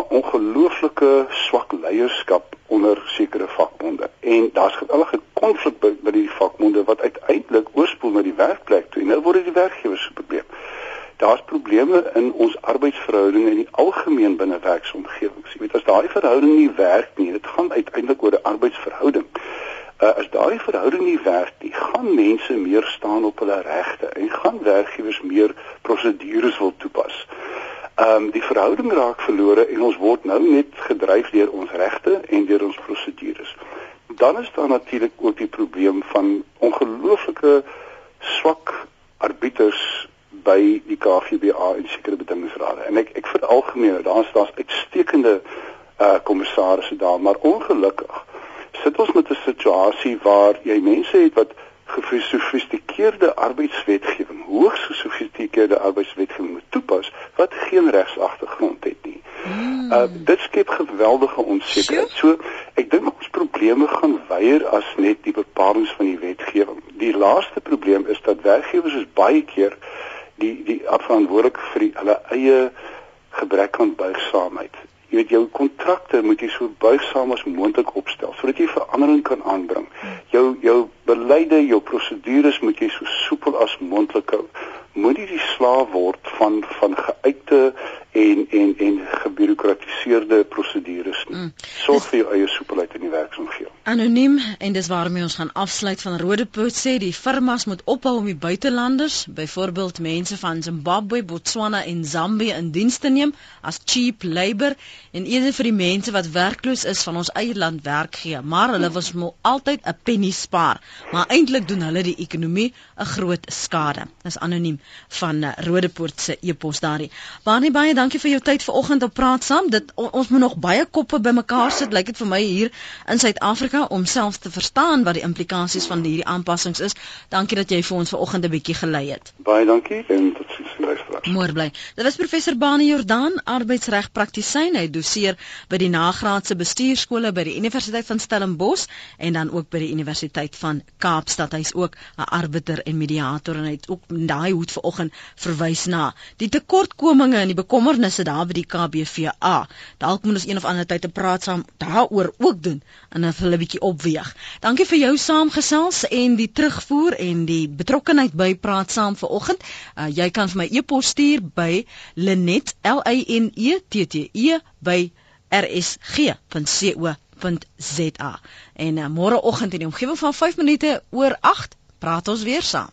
ongelooflike swak leierskap onder sekere vakbonde en daar's gewellige konflik by, by die vakmonde wat uiteindelik oorspoel na die werkplek toe en nou word dit die werkgewer se probleem. Daar's probleme in ons arbeidsverhoudinge in die algemeen binne werksomgewings. Jy weet as daai verhouding nie werk nie, dit gaan uiteindelik oor 'n arbeidsverhouding. Uh, as daai verhouding nie werk nie, gaan mense meer staan op hulle regte en gaan werkgewers meer prosedures wil toepas. Ehm um, die verhouding raak verlore en ons word nou net gedryf deur ons regte en deur ons prosedures. Dan is daar natuurlik ook die probleem van ongelooflike swak arbiters by die KGBA en sekere bedingingsrade. En ek ek vir algemeen, daar's daar's uitstekende uh kommissarisse daar, maar ongelukkig sit ons met 'n situasie waar jy mense het wat gesofistikeerde arbeidswetgewing, hoogs gesofistikeerde arbeidswetgewing moet toepas wat geen regsagtergrond het nie. Hmm. Uh dit skep geweldige onsekerheid. So ek dink ons probleme gaan weier as net die bepalinge van die wetgewing. Die laaste probleem is dat werkgewers is baie keer die die verantwoordelik vir die, hulle eie gebrek aan buigsaamheid jy weet jou kontrakte moet jy so buigsaam as moontlik opstel sodat jy verandering kan aanbring. Jou jou beleide, jou prosedures moet jy so soepel as moontlik hou. Moet jy die slaaf word van van geuite en en en gebureaukratiseerde prosedures nie. Mm. Sorg vir jou eie soepelheid in die werksomgewing. Anoniem en dis waarmee ons gaan afsluit van Rodepoort sê die firmas moet ophou om die buitelanders, byvoorbeeld mense van Zimbabwe, Botswana en Zambië in diens te neem as cheap labour en eerder vir die mense wat werkloos is van ons eie land werk gee. Maar hulle was mo altyd 'n penny spaar, maar eintlik doen hulle die ekonomie 'n groot skade. Dis anoniem van Rodepoort se e-pos daarin. Baie baie dankie vir jou tyd vanoggend op praat saam. Dit on, ons moet nog baie koppe bymekaar sit, lyk dit vir my hier in Suid-Afrika om self te verstaan wat die implikasies van hierdie aanpassings is. Dankie dat jy vir ons vanoggend 'n bietjie gelei het. Baie dankie en tot sins luisteraars. Môre bly. Dit was professor Bani Jordan, arbeidsregpraktisyn. Hy doseer by die nagraadse bestuurskole by die Universiteit van Stellenbosch en dan ook by die Universiteit van Kaapstad. Hy's ook 'n arbiter en mediator en hy het ook daai hoed vanoggend verwys na die tekortkominge en die bekommer bekommernisse daar by die KBVA. Dalk moet ons een of ander tyd 'n praat saam daaroor ook doen en dan hulle bietjie opweeg. Dankie vir jou saamgesels en die terugvoer en die betrokkeheid by praat saam vanoggend. Uh, jy kan vir my e-pos stuur by Linet L I N E T T E by rsg.co.za. En uh, môreoggend in die omgewing van 5 minute oor 8 praat ons weer saam.